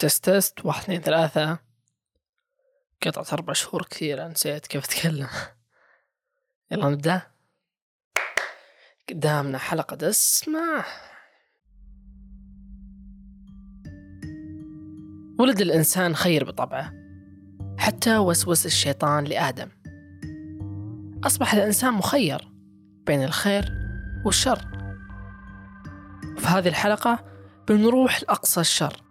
تست تست واحد اثنين ثلاثة. قطعة أربع شهور كثيرة نسيت كيف أتكلم. يلا نبدأ. قدامنا حلقة دسمة. ولد الإنسان خير بطبعه حتى وسوس الشيطان لآدم. أصبح الإنسان مخير بين الخير والشر. في هذه الحلقة بنروح لأقصى الشر.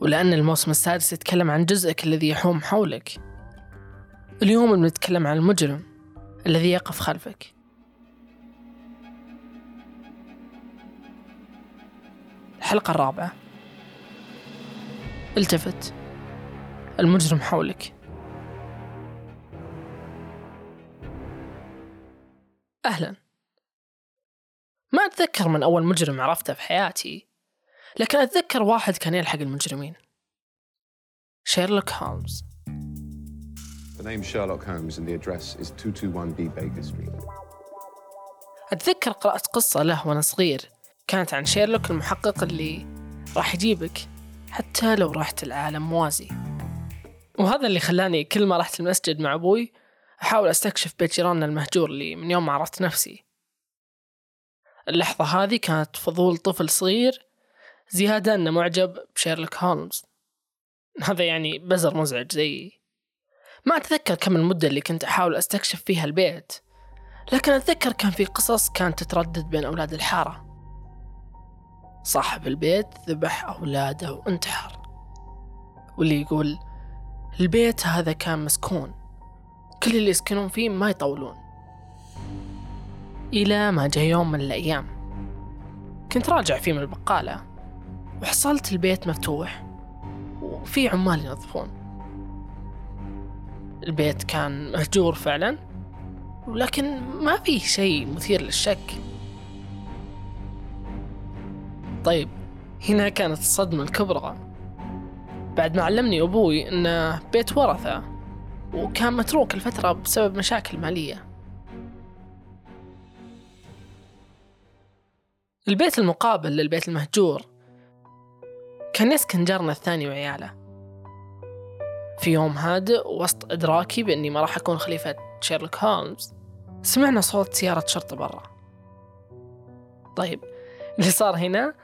ولأن الموسم السادس يتكلم عن جزءك الذي يحوم حولك. اليوم بنتكلم عن المجرم الذي يقف خلفك. الحلقة الرابعة. التفت المجرم حولك. أهلا. ما أتذكر من أول مجرم عرفته في حياتي. لكن أتذكر واحد كان يلحق المجرمين. شيرلوك هولمز. The name Sherlock Holmes and the address is 221B Baker Street. أتذكر قرأت قصة له وأنا صغير. كانت عن شيرلوك المحقق اللي راح يجيبك حتى لو رحت لعالم موازي. وهذا اللي خلاني كل ما رحت المسجد مع أبوي أحاول أستكشف بيت جيراننا المهجور اللي من يوم ما عرفت نفسي. اللحظة هذه كانت فضول طفل صغير زيادة أنه معجب بشيرلوك هولمز. هذا يعني بزر مزعج زيي ما أتذكر كم المدة اللي كنت أحاول أستكشف فيها البيت لكن أتذكر كان في قصص كانت تتردد بين أولاد الحارة. صاحب البيت ذبح أولاده وانتحر واللي يقول البيت هذا كان مسكون كل اللي يسكنون فيه ما يطولون. إلى ما جاء يوم من الأيام كنت راجع فيه من البقالة. وحصلت البيت مفتوح. وفي عمال ينظفون. البيت كان مهجور فعلا ولكن ما فيه شيء مثير للشك. طيب هنا كانت الصدمة الكبرى. بعد ما علمني أبوي أنه بيت ورثة وكان متروك الفترة بسبب مشاكل مالية. البيت المقابل للبيت المهجور كان يسكن جارنا الثاني وعياله. في يوم هادئ وسط إدراكي بأني ما راح أكون خليفة شيرلوك هولمز سمعنا صوت سيارة شرطة برا. طيب اللي صار هنا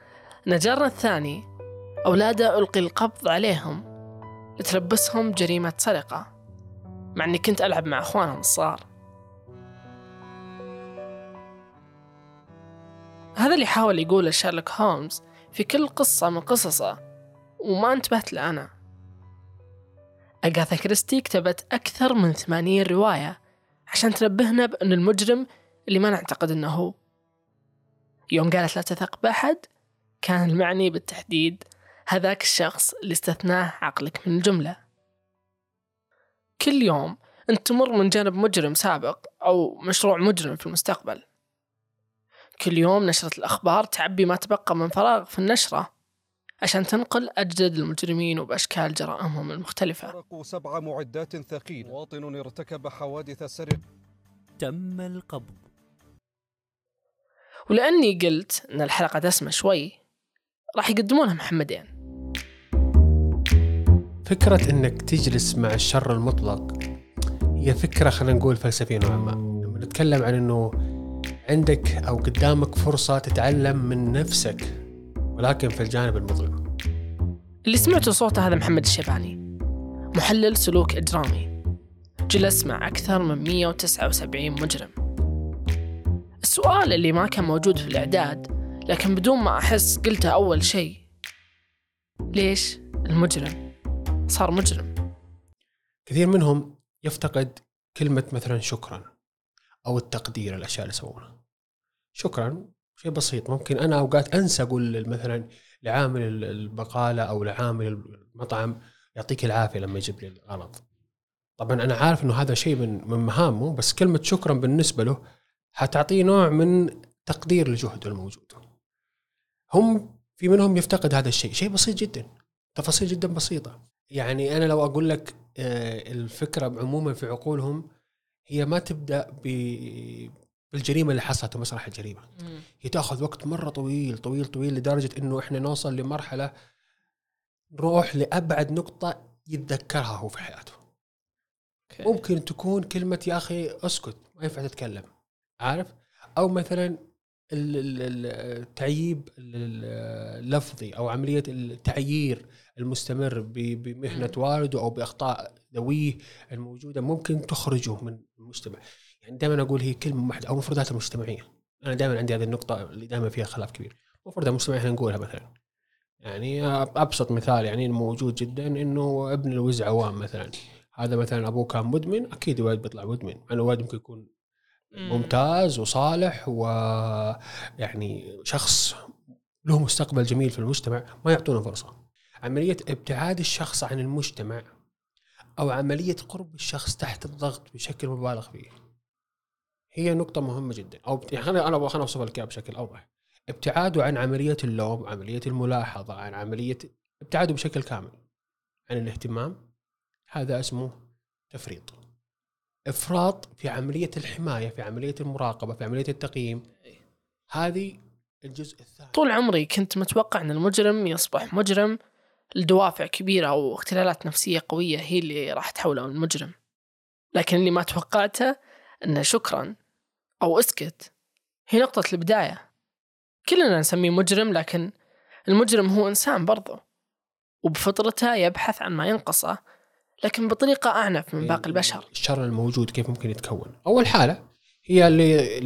أن جارنا الثاني أولاده ألقي القبض عليهم لتلبسهم جريمة سرقة مع أني كنت ألعب مع أخوانهم الصغار. هذا اللي حاول يقوله شارلوك هولمز في كل قصة من قصصه وما انتبهت له أنا أغاثا كريستي كتبت أكثر من ثمانين رواية عشان تنبهنا بأن المجرم اللي ما نعتقد أنه هو. يوم قالت لا تثق بأحد كان المعني بالتحديد هذاك الشخص اللي استثناه عقلك من الجملة. كل يوم أنت تمر من جانب مجرم سابق أو مشروع مجرم في المستقبل. كل يوم نشرة الأخبار تعبي ما تبقى من فراغ في النشرة عشان تنقل أجدد المجرمين وبأشكال جرائمهم المختلفة. سرقوا سبع معدات ثقيلة. مواطن ارتكب حوادث سرقة تم القبض. ولأني قلت أن الحلقة دسمة شوي راح يقدمونها محمدين. فكرة إنك تجلس مع الشر المطلق هي فكرة خلينا نقول فلسفية نوعا ما. لما نتكلم عن إنه عندك أو قدامك فرصة تتعلم من نفسك ولكن في الجانب المظلم. اللي سمعته صوته هذا محمد الشيباني محلل سلوك إجرامي. جلس مع أكثر من 179 مجرم. السؤال اللي ما كان موجود في الإعداد لكن بدون ما أحس قلته أول شيء ليش المجرم صار مجرم؟ كثير منهم يفتقد كلمة مثلا شكرا أو التقدير الأشياء اللي سووها شكرا شيء بسيط. ممكن أنا أوقات أنسى أقول مثلا لعامل المقالة أو لعامل المطعم يعطيك العافية لما يجيب لي الغلط. طبعا أنا عارف إنه هذا شيء من من مهامه بس كلمة شكرا بالنسبة له حتعطيه نوع من تقدير لجهده الموجود. هم في منهم يفتقد هذا الشيء. شيء بسيط جدا. تفاصيل جدا بسيطة. يعني أنا لو أقول لك آه، الفكرة عموما في عقولهم هي ما تبدأ بالجريمة اللي حصلت في مسرح الجريمة. هي تاخذ وقت مرة طويل طويل طويل لدرجة إنه إحنا نوصل لمرحلة نروح لأبعد نقطة يتذكرها هو في حياته. أوكي. ممكن تكون كلمة يا أخي أسكت ما ينفع تتكلم. عارف؟ أو مثلا ال- ال- ال- التعييب ال- ال- اللفظي أو عملية التعيير المستمر بمهنة مم. والده أو بأخطاء ذويه الموجودة ممكن تخرجه من المجتمع. يعني دائما أقول هي كلمة واحدة أو مفردات المجتمعيه أنا دائما عندي هذه النقطة اللي دائما فيها خلاف كبير. مفردات المجتمعيه إحنا نقولها مثلا. يعني أبسط مثال يعني الموجود جدا إنه ابن الوز عوام مثلا. هذا مثلا أبوه كان مدمن أكيد الولد بيطلع مدمن. مع الولد ممكن يكون ممتاز وصالح ويعني شخص له مستقبل جميل في المجتمع ما يعطونه فرصة. عملية ابتعاد الشخص عن المجتمع أو عملية قرب الشخص تحت الضغط بشكل مبالغ فيه. هي نقطة مهمة جدا. أو يعني أنا أنا خليني اوصفها لك بشكل أوضح. ابتعاده عن عملية اللوم عملية الملاحظة عن عملية ابتعاده بشكل كامل عن الاهتمام هذا اسمه تفريط. إفراط في عملية الحماية في عملية المراقبة في عملية التقييم. هذه الجزء الثاني. طول عمري كنت متوقع أن المجرم يصبح مجرم لدوافع كبيرة أو اختلالات نفسية قوية هي اللي راح تحوله من مجرم لكن اللي ما توقعته أنه شكرا أو اسكت. هي نقطة البداية. كلنا نسميه مجرم لكن المجرم هو إنسان برضه وبفطرته يبحث عن ما ينقصه لكن بطريقة أعنف من باقي البشر. الشر الموجود كيف ممكن يتكون؟ أول حالة هي اللي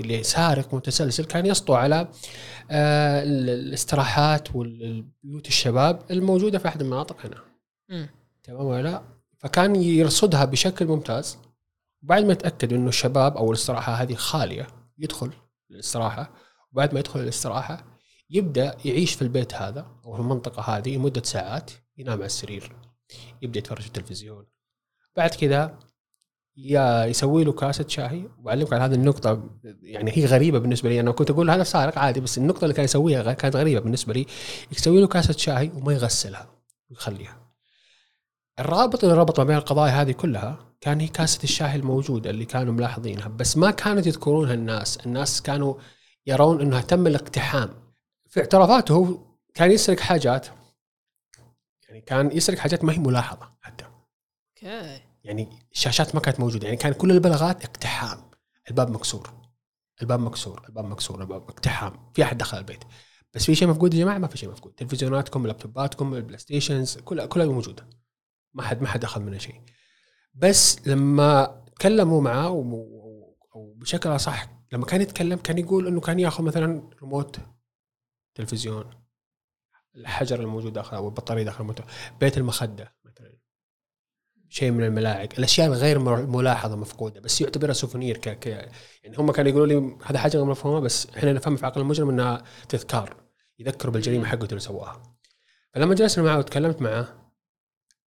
اللي سارق متسلسل كان يسطو على آه، ال- الاستراحات والبيوت الشباب الموجودة في أحد المناطق هنا. تمام ولا لا؟ فكان يرصدها بشكل ممتاز. بعد ما يتأكد إنه الشباب أو الاستراحة هذه خالية يدخل الاستراحة وبعد ما يدخل الاستراحة يبدأ يعيش في البيت هذا أو في المنطقة هذه لمدة ساعات ينام على السرير يبدأ يتفرج في التلفزيون. بعد كذا يا يسوي له كاسة شاهي وبعلمك على هذه النقطة يعني هي غريبة بالنسبة لي أنا كنت أقول هذا سارق عادي بس النقطة اللي كان يسويها كانت غريبة بالنسبة لي. يسوي له كاسة شاهي وما يغسلها ويخليها. الرابط اللي ربط ما بين القضايا هذه كلها كان هي كاسة الشاي الموجودة اللي كانوا ملاحظينها. بس ما كانت يذكرونها الناس. الناس كانوا يرون إنها تم الاقتحام. في اعترافاته هو كان يسرق حاجات. يعني كان يسرق حاجات ما هي ملاحظة حتى. أوكي. يعني الشاشات ما كانت موجودة. يعني كان كل البلاغات اقتحام. الباب مكسور. الباب مكسور. الباب مكسور. الباب اقتحام. في أحد دخل البيت. بس في شيء مفقود يا جماعة؟ ما في شيء مفقود. تلفزيوناتكم لابتوباتكم ال PlayStations كلها كلها موجودة. ما حد ما حد أخذ منها شيء. بس لما تكلموا معاه و- و- أو بشكل أصح لما كان يتكلم كان يقول إنه كان ياخذ مثلا ريموت تلفزيون الحجر الموجود داخل أو البطارية داخل الموتور بيت المخدة مثلا. شيء من الملاعق الأشياء الغير ملاحظة مفقودة بس يعتبرها سوفونير ك... ك... يعني هم كانوا يقولوا لي هذا حاجة غير مفهومه بس إحنا نفهم في عقل المجرم إنها تذكار يذكروا بالجريمة حقته اللي سواها. فلما جلسنا معه وتكلمت معه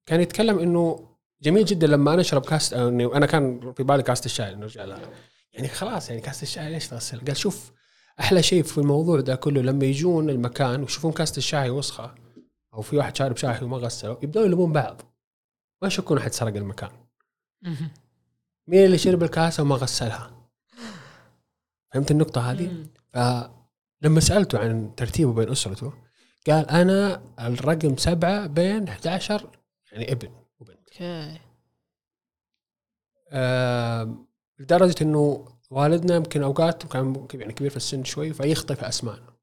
كان يتكلم إنه جميل جدا لما أنا أشرب كاس إنه أنا كان في بالي كاسه الشاي نرجع لها يعني خلاص يعني كاسه الشاي ليش تغسل؟ قال شوف أحلى شيء في الموضوع ده كله لما يجون المكان ويشوفون كاسه الشاي وسخة أو في واحد شارب شاي وما غسله يبدأوا يلومون بعض ما يشكون أحد سرق المكان. مين اللي شرب الكاسه وما غسلها فهمت النقطة هذه. فلما سألته عن ترتيبه بين أسرته قال أنا الرقم سبعة بين 11 يعني ابن okay. آه لدرجة إنه والدنا يمكن أوقات كان يعني كبير في السن شوي فيخطئ في اسمائنا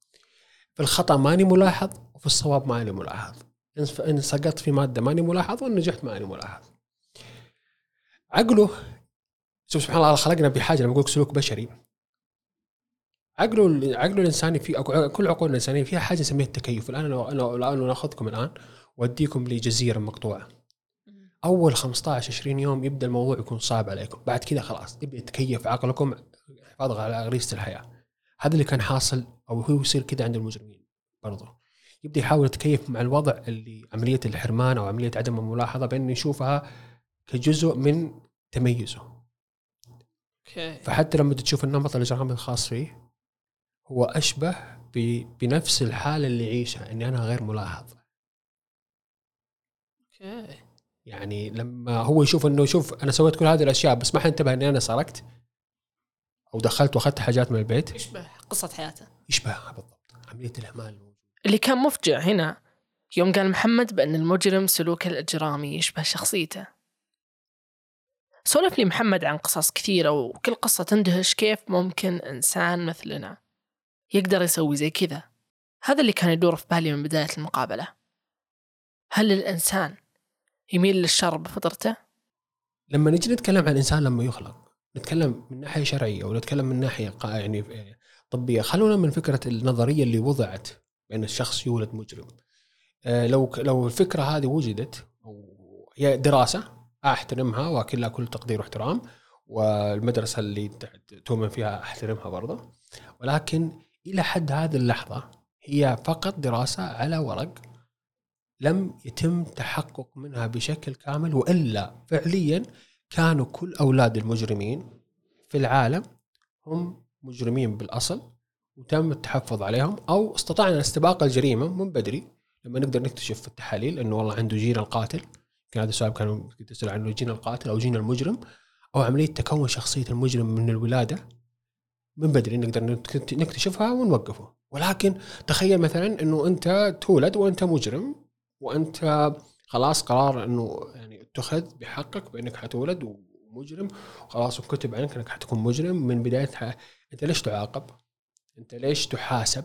في الخطأ ماني ملاحظ وفي الصواب ماني ملاحظ. إن سقطت في مادة ماني ملاحظ وإن نجحت ماني ملاحظ. عقله شوف سبحان الله خلقنا بحاجة لما أقول سلوك بشري. عقله عقله الإنساني في كل عقول الإنسانية فيها حاجة نسميها التكيف. الآن لو أنا ناخذكم الآن وأديكم لجزيره مقطوعة. أول 15 20 يوم يبدأ الموضوع يكون صعب عليكم. بعد كذا خلاص يبدا يتكيف عقلكم حفاظا على غريزه الحياة. هذا اللي كان حاصل أو هو يصير كذا عند المجرمين برضه يبدأ يحاول يتكيف مع الوضع اللي عملية الحرمان أو عملية عدم الملاحظة بانه يشوفها كجزء من تميزه. okay. فحتى لما تشوف النمط الاجرامي الخاص فيه هو أشبه بنفس الحالة اللي يعيشها إني أنا غير ملاحظ. okay. يعني لما هو يشوف إنه شوف أنا سويت كل هذه الأشياء بس ما حد انتبه إني أنا سرقت أو دخلت وأخذت حاجات من البيت. يشبه قصة حياته. يشبهها بالضبط. عملية الإهمال اللي كان مفجع هنا يوم قال محمد بأن المجرم سلوكه الإجرامي يشبه شخصيته. سولف لي محمد عن قصص كثيرة وكل قصة تندهش كيف ممكن إنسان مثلنا يقدر يسوي زي كذا. هذا اللي كان يدور في بالي من بداية المقابلة. هل الإنسان يميل للشر بفطرته؟ لما نجي نتكلم عن الانسان لما يخلق نتكلم من ناحية شرعية ونتكلم من ناحية يعني آه، طبية. خلونا من فكرة النظرية اللي وضعت بان الشخص يولد مجرم. آه، لو لو الفكرة هذه وجدت هي دراسة أحترمها واكل لها كل تقدير واحترام والمدرسة اللي تؤمن فيها أحترمها برضه ولكن إلى حد هذه اللحظة هي فقط دراسة على ورق لم يتم تحقق منها بشكل كامل وإلا فعليا كانوا كل أولاد المجرمين في العالم هم مجرمين بالأصل وتم التحفظ عليهم أو استطعنا استباق الجريمة من بدري. لما نقدر نكتشف في التحاليل إنه والله عنده جين القاتل كان هذا السؤال كانوا تسال عنه جين القاتل أو جين المجرم أو عملية تكون شخصية المجرم من الولادة. من بدري نقدر نكت- نكتشفها ونوقفه. ولكن تخيل مثلا إنه أنت تولد وأنت مجرم وأنت خلاص قرار إنه يعني اتخذ بحقك بأنك حتولد ومجرم خلاص وكتب عنك إنك حتكون مجرم من بدايه ح- أنت ليش تعاقب؟ أنت ليش تحاسب؟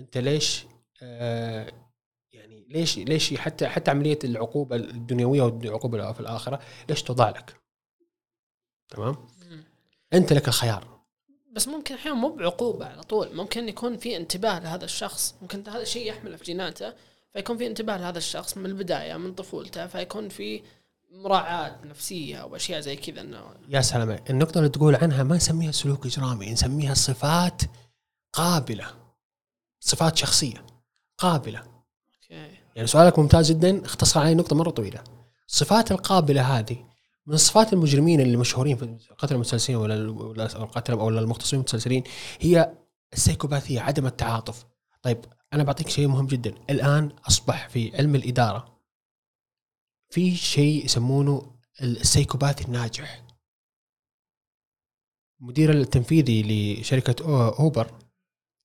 أنت ليش آه يعني ليش ليش حتى حتى عملية العقوبة الدنيوية والعقوبة في الآخرة ليش توضع لك؟ تمام؟ أنت لك الخيار بس ممكن أحيانا مو بعقوبة على طول ممكن يكون في انتباه لهذا الشخص ممكن هذا الشيء يحمله في جيناته فيكون في انتباه لهذا الشخص من البداية من طفولته فيكون في مراعاة نفسية أو أشياء زي كذا إنه يا سلام النقطة اللي تقول عنها ما نسميها سلوك إجرامي نسميها صفات قابلة صفات شخصية قابلة. أوكي. يعني سؤالك ممتاز جدا اختصر علي نقطة مرة طويلة. الصفات القابلة هذه من صفات المجرمين اللي مشهورين في قتل المتسلسلين ولا ال- ولا أو القتل أو المغتصبين المتسلسلين هي السيكوباثية عدم التعاطف. طيب أنا بعطيك شيء مهم جدا. الآن أصبح في علم الإدارة. في شيء يسمونه السيكوباثي الناجح. المدير التنفيذي لشركة أو- أوبر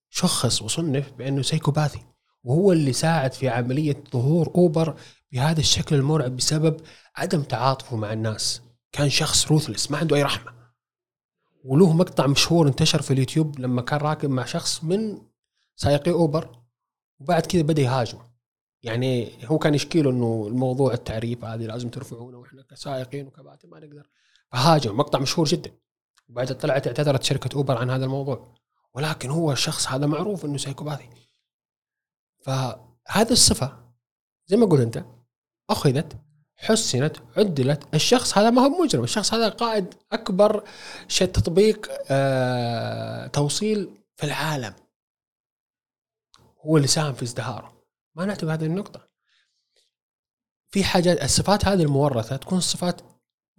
شخص وصنف بأنه سيكوباثي وهو اللي ساعد في عملية ظهور أوبر بهذا الشكل المرعب بسبب عدم تعاطفه مع الناس. كان شخص روثلس ما عنده أي رحمة. وله مقطع مشهور انتشر في اليوتيوب لما كان راكب مع شخص من سائقي أوبر. وبعد كذا بدأ يهاجمه يعني هو كان يشكي له إنه الموضوع التعريف هذه لازم ترفعونه وإحنا كسائقين وكباتن ما نقدر. فهاجم مقطع مشهور جدا. وبعد طلعت اعتذرت شركة أوبر عن هذا الموضوع. ولكن هو الشخص هذا معروف إنه سايكوباثي. فهذه الصفة زي ما قلت أنت أخذت حسنت عدلت. الشخص هذا ما هو مجرم. الشخص هذا قائد أكبر تطبيق آه توصيل في العالم. هو اللي ساهم في ازدهاره. ما نعتبر هذه النقطة. في حاجات الصفات هذه المورثة تكون صفات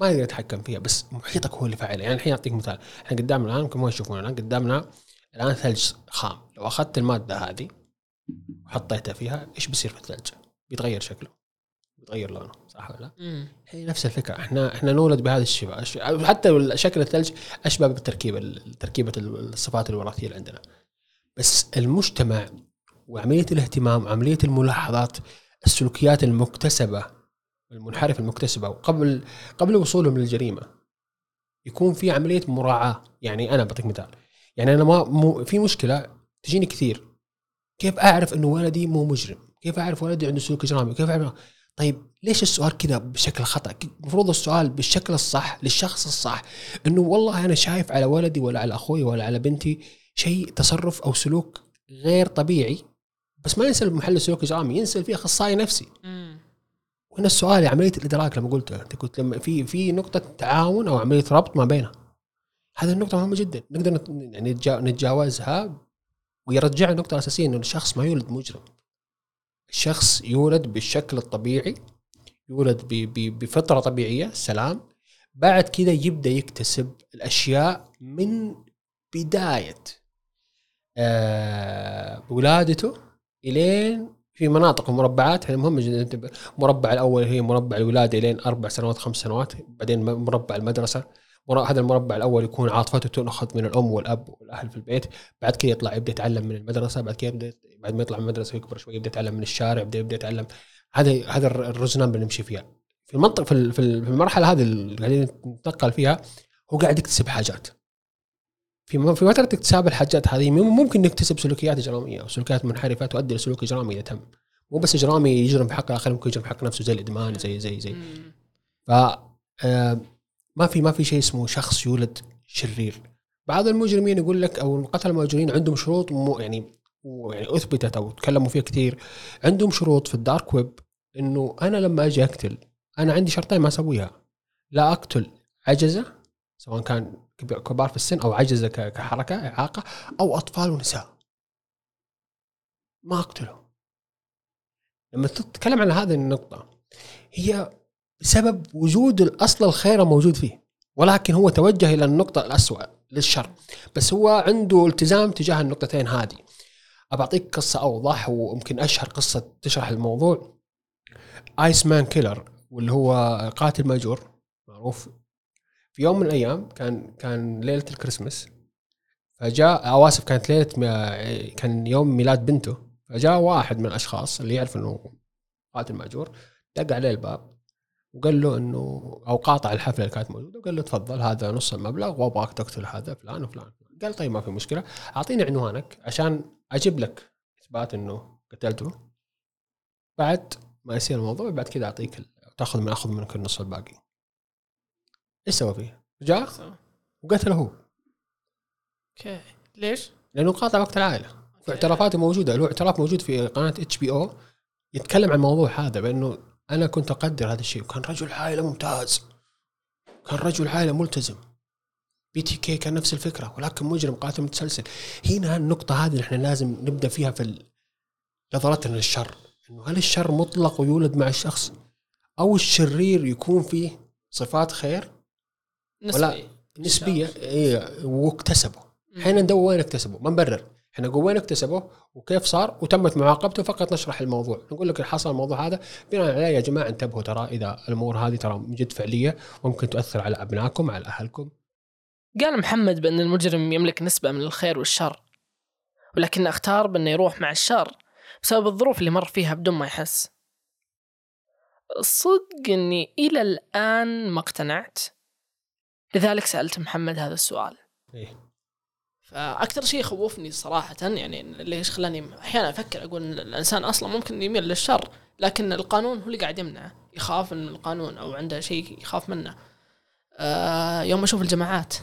ما نقدر نتحكم فيها بس محيطك هو اللي فاعلها يعني الحين أعطيك مثال. إحنا قدامنا الآن كما تشوفون الآن قدامنا الآن ثلج خام. لو أخذت المادة هذه وحطيتها فيها إيش بيصير في الثلج؟ بيتغير شكله. بيتغير لونه صح ولا لا؟ هي نفس الفكرة. إحنا إحنا نولد بهذا الشبه الش- حتى شكل الثلج أشبه بالتركيبه تركيبة الصفات الوراثية اللي عندنا. بس المجتمع وعملية الاهتمام وعمليه الملاحظات السلوكيات المكتسبة المنحرفه المكتسبة وقبل قبل وصولهم للجريمة يكون في عملية مراعاة يعني أنا بعطيك مثال يعني أنا ما مو في مشكلة تجيني كثير كيف أعرف إنه ولدي مو مجرم؟ كيف أعرف ولدي عنده سلوك إجرامي؟ كيف أعرف طيب ليش السؤال كذا بشكل خطأ؟ المفروض السؤال بالشكل الصح للشخص الصح إنه والله أنا شايف على ولدي ولا على أخوي ولا على بنتي شيء تصرف أو سلوك غير طبيعي بس ما ينسال محل سلوك اجرامي ينسال فيه أخصائي نفسي. مم. وهنا السؤال عملية الإدراك لما قلت أنت قلت لما في في نقطة تعاون أو عملية ربط ما بينها. هذه النقطة مهمة جدا. نقدر يعني نتجا- نتجاوزها ويرجع النقطة الأساسية إنه الشخص ما يولد مجرم. الشخص يولد بالشكل الطبيعي يولد ب- ب- بفطرة طبيعية سلام. بعد كذا يبدأ يكتسب الأشياء من بداية آه ولادته إلين في مناطق ومربعات هي مهمه جدا. المربع الأول هي مربع الولادة إلين أربع سنوات خمس سنوات بعدين مربع المدرسة. هذا المربع الأول يكون عاطفته تؤخذ من الأم والأب والأهل في البيت بعد كده يطلع يبدأ يتعلم من المدرسة بعد كده يبدأ بعد ما يطلع من المدرسة ويكبر شوي يبدأ يتعلم من الشارع يبدا يبدأ يتعلم. هذا هذا الر- الرزنام اللي نمشي فيها. في المنطقة في ال- في ال- في المرحلة هذه اللي قاعدين نتنقل فيها هو قاعد يكتسب حاجات. في في فتره اكتساب الحاجات هذه مم- ممكن نكتسب سلوكيات إجرامية أو سلوكيات منحرفة تؤدي لسلوك إجرامي إذا تم. مو بس إجرامي يجرم حق الاخرين ممكن يجرم حق نفسه زي الإدمان زي زي زي. ف آه، ما في ما في شيء اسمه شخص يولد شرير. بعض المجرمين يقول لك أو القتله المأجورين عندهم شروط مو يعني يعني أثبتت أو تكلموا فيها كثير. عندهم شروط في الدارك ويب إنه أنا لما أجي أقتل أنا عندي شرطين ما أسويها. لا أقتل عجزة سواء كان كب- كبار في السن أو عجزة كحركة إعاقة أو أطفال ونساء. ما اقتله لما تتكلم عن هذه النقطة هي بسبب وجود الأصل الخير موجود فيه ولكن هو توجه إلى النقطة الأسوأ للشر. بس هو عنده التزام تجاه النقطتين هذه. أبعطيك قصة أوضح ويمكن أشهر قصة تشرح الموضوع. آيس مان كيلر واللي هو قاتل مأجور معروف في يوم من الأيام كان كان ليلة الكريسماس فجاء أو آسف كانت ليلة ما- كان يوم ميلاد بنته فجاء واحد من الأشخاص اللي يعرف إنه قاتل مأجور دق عليه الباب وقال له إنه أو قاطع الحفلة اللي كانت موجودة وقال له تفضل هذا نص المبلغ وأبغاك تقتل هذا فلان وفلان. قال طيب ما في مشكلة أعطيني عنوانك عشان أجيب لك إثبات إنه قتلته. بعد ما يصير الموضوع بعد كذا أعطيك تأخذ من أخذ منك النص الباقي. إيش سوى فيه؟ جاء؟ وقتله هو. okay. ليش؟ لأنه قاطع وقت العائلة. واعترافاته موجودة. له اعتراف موجود في قناة HBO يتكلم عن الموضوع هذا بأنه أنا كنت أقدر هذا الشيء. وكان رجل عائلة ممتاز. كان رجل عائلة ملتزم. BTK كان نفس الفكرة ولكن مجرم قاتل متسلسل. هنا النقطة هذه اللي إحنا لازم نبدأ فيها في نظرتنا للشر. إنه هل الشر مطلق ويولد مع الشخص؟ أو الشرير يكون فيه صفات خير؟ نسبي نسبية. إيه واكتسبه إحنا ندور وين اكتسبه ما نبرر إحنا نقول وين اكتسبه وكيف صار؟ وتمت معاقبته فقط نشرح الموضوع. نقول لك حصل الموضوع هذا. بناء عليه يا جماعة انتبهوا ترى إذا الأمور هذه ترى من جد فعلية وممكن تؤثر على أبنائكم على أهلكم. قال محمد بأن المجرم يملك نسبة من الخير والشر ولكن أختار بأنه يروح مع الشر بسبب الظروف اللي مر فيها بدون ما يحس. الصدق أني إلى الآن ما اقتنعت. لذلك سألت محمد هذا السؤال إيه. فأكثر شيء يخوفني صراحة يعني ليش خلاني أحيانا أفكر أقول أن الإنسان أصلا ممكن يميل للشر لكن القانون هو اللي قاعد يمنعه يخاف من القانون أو عنده شيء يخاف منه آه يوم أشوف الجماعات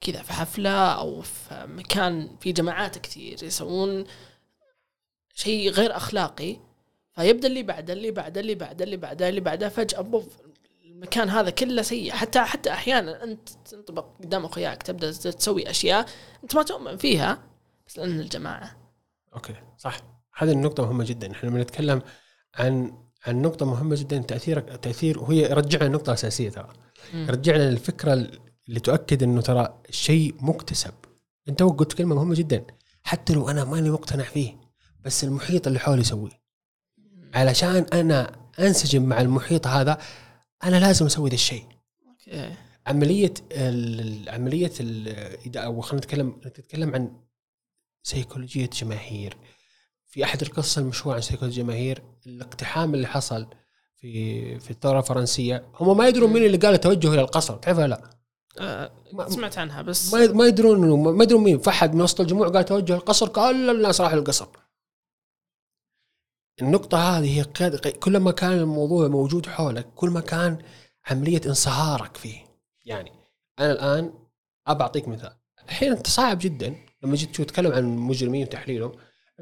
كذا في حفلة أو في مكان في جماعات كثير يسوون شيء غير أخلاقي فيبدأ اللي بعده اللي بعده اللي بعده اللي بعده اللي بعده فجأة بوف المكان هذا كله سيء. حتى حتى أحيانا أنت تنطبق قدام أخوياك تبدأ تسوي أشياء أنت ما تؤمن فيها بس لأن الجماعة. okay صح. هذه النقطة مهمة جدا. إحنا لما نتكلم عن عن نقطة مهمة جدا تأثير تأثير وهي يرجعنا لنقطة أساسية ترى. مم. يرجعنا للفكرة اللي تؤكد إنه ترى الشيء مكتسب. أنت قلت كلمة مهمة جدا. حتى لو أنا ماني مقتنع فيه بس المحيط اللي حولي يسويه. علشان أنا أنسجم مع المحيط هذا أنا لازم أسوي ذا الشيء. okay. عملية ال- عملية ال- أو خلينا نتكلم نتكلم عن سيكولوجيه جماهير في أحد القصص المشهورة عن سيكولوجيه جماهير الاقتحام اللي حصل في في الثورة الفرنسية هم ما يدرون مين اللي قال التوجه إلى القصر تعرفها لا؟ آه ما- سمعت عنها بس. ما يدرون ما يدرون مين. فحد من وسط الجموع قال توجه القصر كل الناس راحوا القصر النقطة هذه هي قياد- كل ما كان الموضوع موجود حولك كل ما كان عملية انصهارك فيه. يعني أنا الآن أبى أعطيك مثال. الحين أنت صعب جدا لما جيت تتكلم عن مجرمين وتحليلهم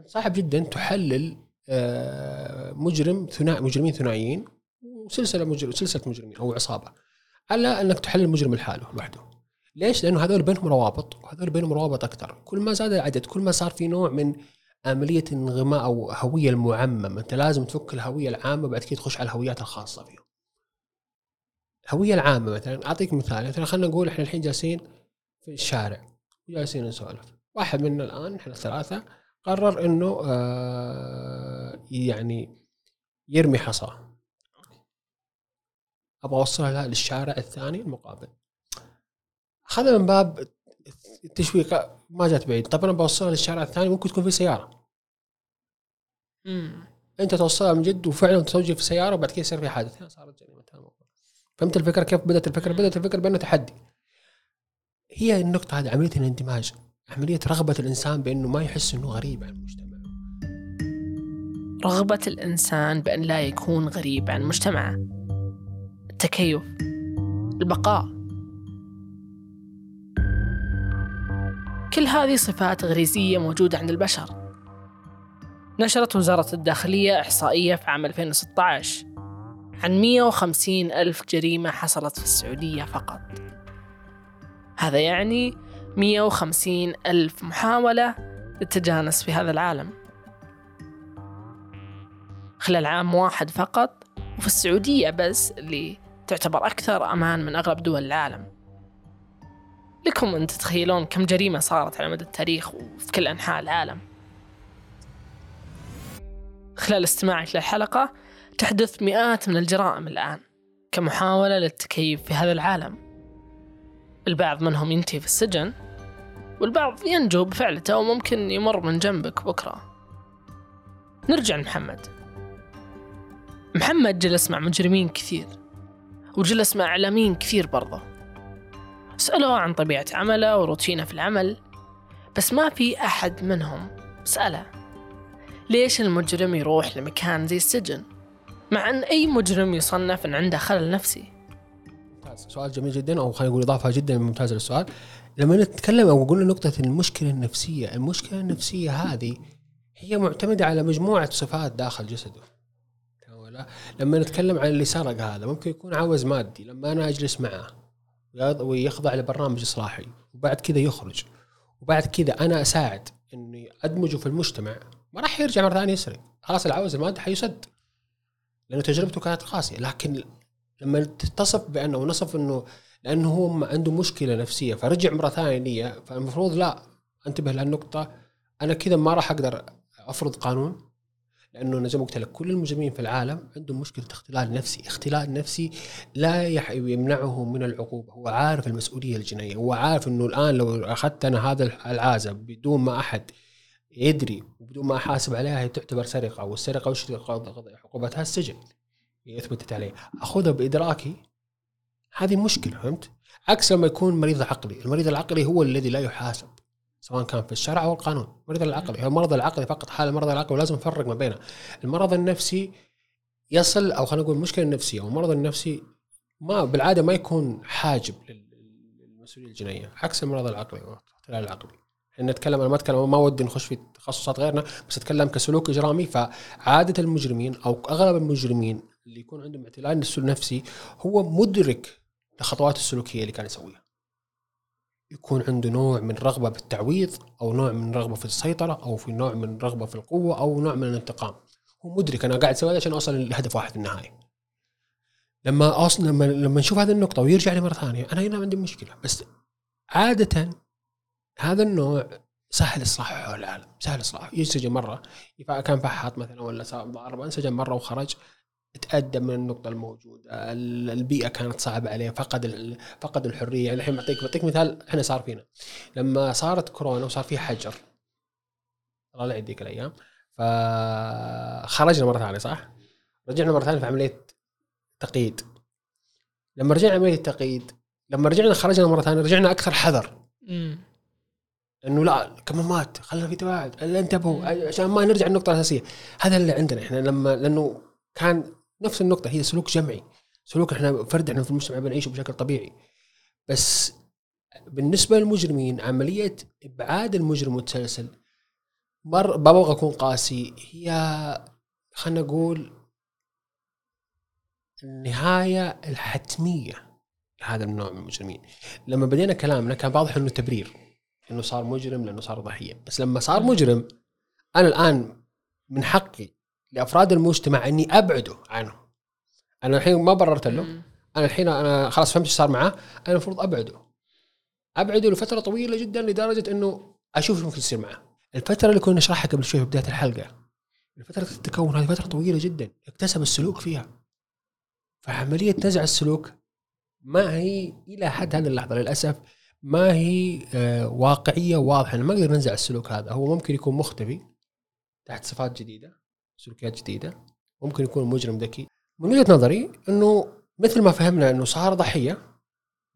صعب جدا تحلل آه، مجرم ثنائي مجرمين ثنائيين وسلسلة مجرم سلسلة مجرمين أو عصابة. على أنك تحلل مجرم لحاله لوحده. ليش؟ لأنه هذول بينهم روابط وهذول بينهم روابط أكثر، كل ما زاد العدد كل ما صار في نوع من عملية انغماء أو هوية المعمم، أنت لازم تفك الهوية العامة بعد كده تخش على الهويات الخاصة فيهم. الهويه العامة مثلا أعطيك مثال مثلا خلينا نقول إحنا الحين جالسين في الشارع جالسين نسولف، واحد منا الآن إحنا الثلاثة قرر إنه آه يعني يرمي حصاه. أبغى أوصلها للشارع الثاني المقابل هذا من باب التشويق ما جات بعيد. طب أنا بوصلها للشارع الثاني ممكن تكون في سيارة. مم. أنت توصلها من جد وفعلا توجه في سيارة وبعد كده يصير في حادث هنا صارت جريمة. فهمت الفكرة كيف؟ بدأت الفكرة؟ بدأت الفكرة بأنه تحدي. هي النقطة هذه عملية الاندماج عملية رغبة الإنسان بأنه ما يحس إنه غريب عن المجتمع. رغبة الإنسان بأن لا يكون غريب عن مجتمعه التكيف البقاء. كل هذه صفات غريزية موجودة عند البشر. نشرت وزارة الداخلية إحصائية في عام 2016 عن 150 ألف جريمة حصلت في السعودية فقط. هذا يعني 150 ألف محاولة للتجانس في هذا العالم. خلال عام واحد فقط وفي السعودية بس اللي تعتبر أكثر أمان من أغلب دول العالم. لكم أن تتخيلون كم جريمة صارت على مدى التاريخ وفي كل أنحاء العالم. خلال استماعك للحلقة تحدث مئات من الجرائم الآن كمحاولة للتكيف في هذا العالم. البعض منهم ينتهي في السجن والبعض ينجو بفعلته وممكن يمر من جنبك بكرة. نرجع لمحمد. محمد جلس مع مجرمين كثير وجلس مع إعلاميين كثير برضه. سألوه عن طبيعة عمله وروتينه في العمل بس ما في أحد منهم سأله ليش المجرم يروح لمكان زي السجن؟ مع أن أي مجرم يصنف أن عنده خلل نفسي. سؤال جميل جدا أو خلينا نقول إضافة جدا ممتازة للسؤال. لما نتكلم أو قلنا نقطة المشكلة النفسية المشكلة النفسية هذه هي معتمدة على مجموعة صفات داخل جسده؟ لما نتكلم عن اللي سرق هذا ممكن يكون عاوز مادي لما أنا أجلس معه. ويخضع لبرنامج إصلاحي وبعد كذا يخرج. وبعد كذا أنا أساعد إني أدمجه في المجتمع ما راح يرجع مرة ثانية يسرق. خلاص العاوز المادي حيسد. لأنه تجربته كانت قاسية. لكن لما تصف بأنه ونصف إنه لأنه هو عنده مشكلة نفسية فرجع مرة ثانية فالمفروض لا أنتبه لهالنقطة. أنا كذا ما راح أقدر أفرض قانون. لأنه أنا زي ما قلت لك كل المجرمين في العالم عندهم مشكلة اختلال نفسي، اختلال نفسي لا يح- يمنعه من العقوبة، هو عارف المسؤولية الجنائية، هو عارف إنه الآن لو أخذت أنا هذا العازة بدون ما أحد يدري وبدون ما أحاسب عليها هي تعتبر سرقة. والسرقة وش عقوبتها؟ السجن. أثبتت عليه. أخذها بإدراكي. هذه مشكلة فهمت؟ عكس لما يكون مريض عقلي، المريض العقلي هو الذي لا يحاسب. سواء كان في الشرع أو القانون، المريض العقلي هو المرض العقلي فقط حال المرض العقلي ولازم نفرق ما بينه. المرض النفسي يصل أو خلينا نقول المشكلة النفسيه والمرض النفسي ما بالعادة ما يكون حاجب لل- للمسؤولية الجنائية، عكس المرض العقلي والاختلال العقلي. إحنا نتكلم أنا ما أتكلم ما ودي نخش في تخصصات غيرنا بس أتكلم كسلوك إجرامي فعادة المجرمين أو أغلب المجرمين اللي يكون عندهم اعتلال نفسي هو مدرك لخطوات السلوكية اللي كان يسويها. يكون عنده نوع من رغبة بالتعويض أو نوع من رغبة في السيطرة أو في نوع من رغبة في القوة أو نوع من الانتقام. هو مدرك أنا قاعد أسوي هذا عشان أوصل لهدف واحد في النهاية. لما أصل لما لما نشوف هذه النقطة ويرجع لي مرة ثانية أنا هنا عندي مشكلة بس عادة هذا النوع سهل اصلاحه حول العالم سهل اصلاحه ينسجن مرة كان فحاط مثلا ولا ضارب انسجن مرة وخرج تأدى من النقطة الموجودة. ال- البيئة كانت صعبة عليه فقد فقد الحرية. يعني الحين بعطيك بعطيك مثال إحنا صار فينا. لما صارت كورونا وصار في حجر. الله لا يديك الأيام. فخرجنا مرة ثانية صح؟ رجعنا مرة ثانية في عملية تقييد. لما رجعنا عملية التقييد لما رجعنا خرجنا مرة ثانية رجعنا أكثر حذر. انه لا كمامات خلينا في تباعد انتبهوا عشان ما نرجع النقطه الأساسية. هذا اللي عندنا إحنا لما لأنه كان نفس النقطة هي سلوك جمعي. سلوك إحنا فرد إحنا في المجتمع بنعيشه بشكل طبيعي. بس بالنسبة للمجرمين عملية إبعاد المجرم متسلسل مر ما أبغى اكون قاسي. هي خلينا نقول النهاية الحتمية لهذا النوع من المجرمين. لما بدينا كلامنا كان واضح انه تبرير إنه صار مجرم لأنه صار ضحية. بس لما صار مجرم أنا الآن من حقي لأفراد المجتمع إني أبعده عنه. أنا الحين ما بررت له. أنا الحين أنا خلاص فهمت إيش صار معاه. أنا المفروض أبعده. أبعده لفترة طويلة جدا لدرجة إنه أشوف إيش ممكن يصير معاه. الفترة اللي كنا نشرحها قبل شوي في بداية الحلقة فتره التكون هذه فترة طويلة جدا اكتسب السلوك فيها. فعملية نزع السلوك ما هي إلى حد هذه اللحظة للأسف ما هي آه، واقعية واضحة. ما نقدر ننزع السلوك هذا. هو ممكن يكون مختفي تحت صفات جديدة. سلوكيات جديدة ممكن يكون مجرم ذكي. من وجهة نظري إنه مثل ما فهمنا إنه صار ضحية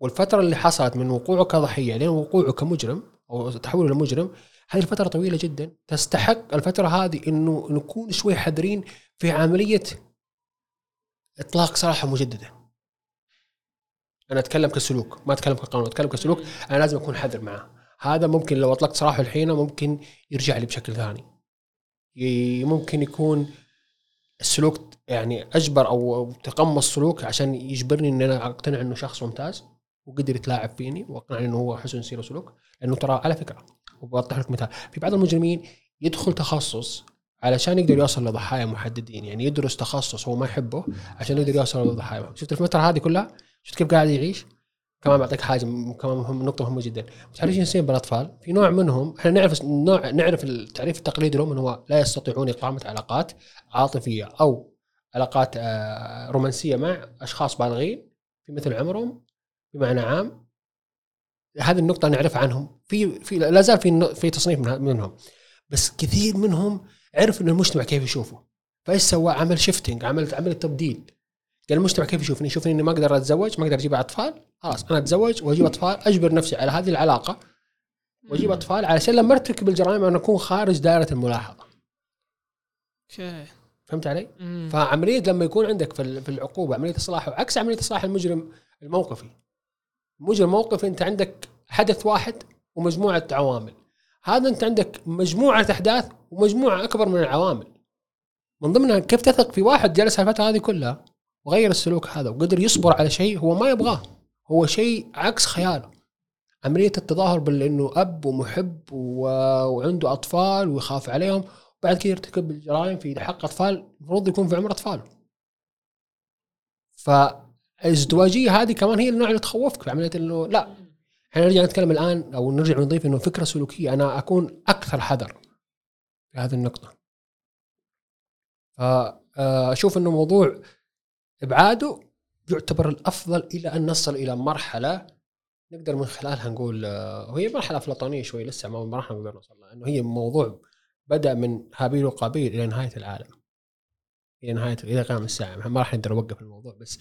والفترة اللي حصلت من وقوعه كضحية لين وقوعه كمجرم أو تحوله لمجرم هذه الفترة طويلة جدا. تستحق الفترة هذه إنه نكون شوي حذرين في عملية إطلاق سراحه مجددة. أنا أتكلم كسلوك ما أتكلم كقانون أتكلم كسلوك أنا لازم أكون حذر معه. هذا ممكن لو أطلقت سراحه الحين ممكن يرجع لي بشكل ثاني. ممكن يكون السلوك يعني أجبر أو تقمص سلوك عشان يجبرني إن أنا أقتنع إنه شخص ممتاز وقدر يتلاعب فيني وأقنعني إنه هو حسن سير وسلوك لأنه ترى على فكرة وبوضح لك مثال في بعض المجرمين يدخل تخصص علشان يقدر يوصل لضحايا محددين يعني يدرس تخصص هو ما يحبه عشان يقدر يوصل لضحايا. شفت الفترة هذه كلها؟ شفت كيف قاعد يعيش؟ كمان بعطيك حاجة كمان مهم نقطة مهمة جدا. إيش يصير بالأطفال؟ في نوع منهم إحنا نعرف نوع نعرف التعريف التقليدي لهم هو لا يستطيعون إقامة علاقات عاطفية أو علاقات آه، رومانسية مع أشخاص بالغين في مثل عمرهم بمعنى عام. هذه النقطة نعرفها عنهم. في في لا زال في في تصنيف من- منهم. بس كثير منهم عرف ان المجتمع كيف يشوفه. فإيش سوى؟ عمل shifting عمل عمل تبديل. قال المجتمع كيف يشوفني؟ يشوفني إني ما أقدر أتزوج ما أقدر أجيب أطفال خلاص أنا أتزوج وأجيب أطفال أجبر نفسي على هذه العلاقة وأجيب أطفال علشان لما أرتكب الجرائم أنا أكون خارج دائرة الملاحظة. okay. فهمت علي؟ مم. فعملية لما يكون عندك في ال- في العقوبة عملية اصلاح عكس عملية اصلاح المجرم الموقفي. مجرم موقفي أنت عندك حدث واحد ومجموعة عوامل. هذا أنت عندك مجموعة أحداث ومجموعة أكبر من العوامل. من ضمنها كيف تثق في واحد جلس الفترة هذه كلها؟ وغير السلوك هذا وقدر يصبر على شيء هو ما يبغاه. هو شيء عكس خياله. عملية التظاهر بانه أب ومحب و... وعنده أطفال ويخاف عليهم بعد كده يرتكب الجرائم في حق أطفال المفروض يكون في عمر أطفال. فالازدواجيه هذه كمان هي النوع اللي تخوفك في عملية إنه لا. إحنا نرجع نتكلم الآن أو نرجع نضيف إنه فكرة سلوكية أنا أكون أكثر حذر في هذه النقطة. فاشوف إنه موضوع إبعاده يعتبر الأفضل إلى أن نصل إلى مرحلة نقدر من خلالها نقول آه، وهي مرحلة أفلاطونية شوي لسه ما راح نقدر نوصل لها إنه هي موضوع بدأ من هابيل وقابيل إلى نهاية العالم. إلى نهاية إلى قيام الساعة ما راح نقدر نوقف الموضوع بس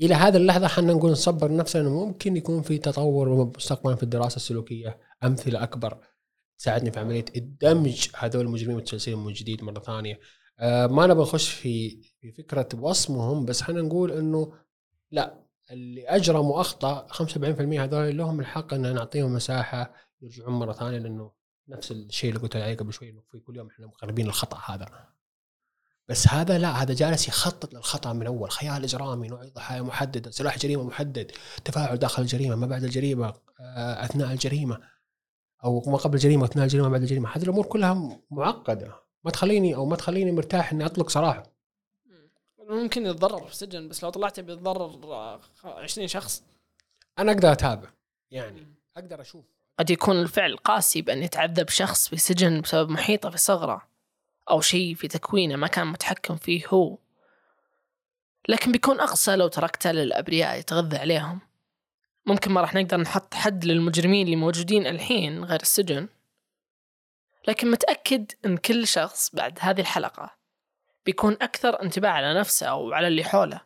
إلى هذه اللحظة حنا نقول نصبر نفسنا إنه ممكن يكون في تطور مستقبلا في الدراسة السلوكية أمثلة أكبر تساعدني في عملية الدمج هذول المجرمين والمتسلسلين من جديد مرة ثانية. آه ما نبغى نخش في في فكرة وصمهم بس حنا نقول إنه لا اللي اجرموا اخطاء 75% هذول لهم الحق ان نعطيهم مساحة يرجعون مرة ثانية لأنه نفس الشيء اللي قلت عليه قبل شوي إنه في كل يوم إحنا مقربين للخطأ هذا. بس هذا لا هذا جالس يخطط للخطأ من اول خيال إجرامي نوع ضحايا محددة سلاح جريمة محدد تفاعل داخل الجريمة ما بعد الجريمة آه، أثناء الجريمة أو ما قبل الجريمة أثناء الجريمة بعد الجريمة. هذه الأمور كلها معقدة. ما تخليني أو ما تخليني مرتاح إني أطلق سراحه ممكن يتضرر في السجن بس لو طلعت بيتضرر آه، 20 شخص. أنا أقدر أتابع يعني أقدر أشوف. قد يكون الفعل قاسي بأن يتعذب شخص في سجن بسبب محيطه في صغره أو شيء في تكوينه ما كان متحكم فيه هو. لكن بيكون أقسى لو تركته للأبرياء يتغذى عليهم. ممكن ما راح نقدر نحط حد للمجرمين اللي موجودين الحين غير السجن. لكن متأكد أن كل شخص بعد هذه الحلقة بيكون أكثر انتباه على نفسه أو على اللي حوله.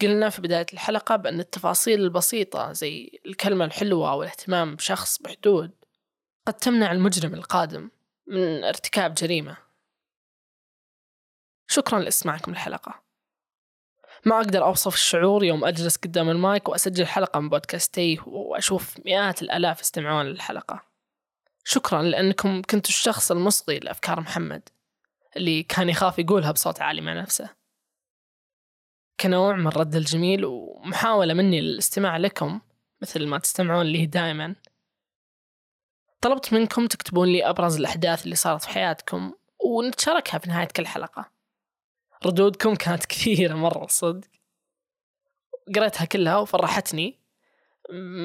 قلنا في بداية الحلقة بأن التفاصيل البسيطة زي الكلمة الحلوة والاهتمام بشخص بحدود قد تمنع المجرم القادم من ارتكاب جريمة. شكرا لإسماعكم الحلقة ما أقدر أوصف الشعور يوم أجلس قدام المايك وأسجل حلقة من بودكاستي وأشوف مئات الآلاف يستمعون للحلقة. شكرا لأنكم كنتوا الشخص المصغي لأفكار محمد اللي كان يخاف يقولها بصوت عالي مع نفسه. كنوع من الرد الجميل ومحاولة مني للاستماع لكم مثل ما تستمعون لي دائما. طلبت منكم تكتبون لي أبرز الأحداث اللي صارت في حياتكم ونتشاركها في نهاية كل حلقة. ردودكم كانت كثيرة مرة صدق. قريتها كلها وفرحتني.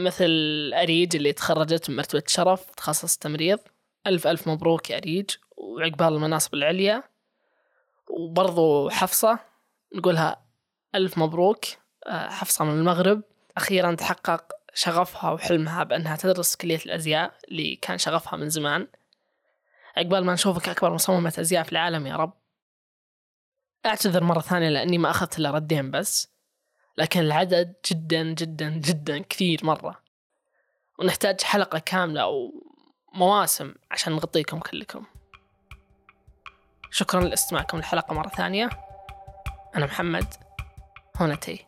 مثل أريج اللي تخرجت من مرتبة شرف تخصص تمريض. ألف ألف مبروك يا أريج وعقبال المناصب العليا. وبرضو حفصة نقولها ألف مبروك آه، حفصة من المغرب. أخيرا تحقق شغفها وحلمها بأنها تدرس كلية الأزياء اللي كان شغفها من زمان. عقبال ما نشوفك أكبر مصممة أزياء في العالم يا رب. أعتذر مرة ثانية لأني ما أخذت إلا ردين بس. لكن العدد جدا جدا جدا كثير مرة. ونحتاج حلقة كاملة أو مواسم عشان نغطيكم كلكم. شكرا لاستماعكم الحلقة مرة ثانية. أنا محمد. هنا تي.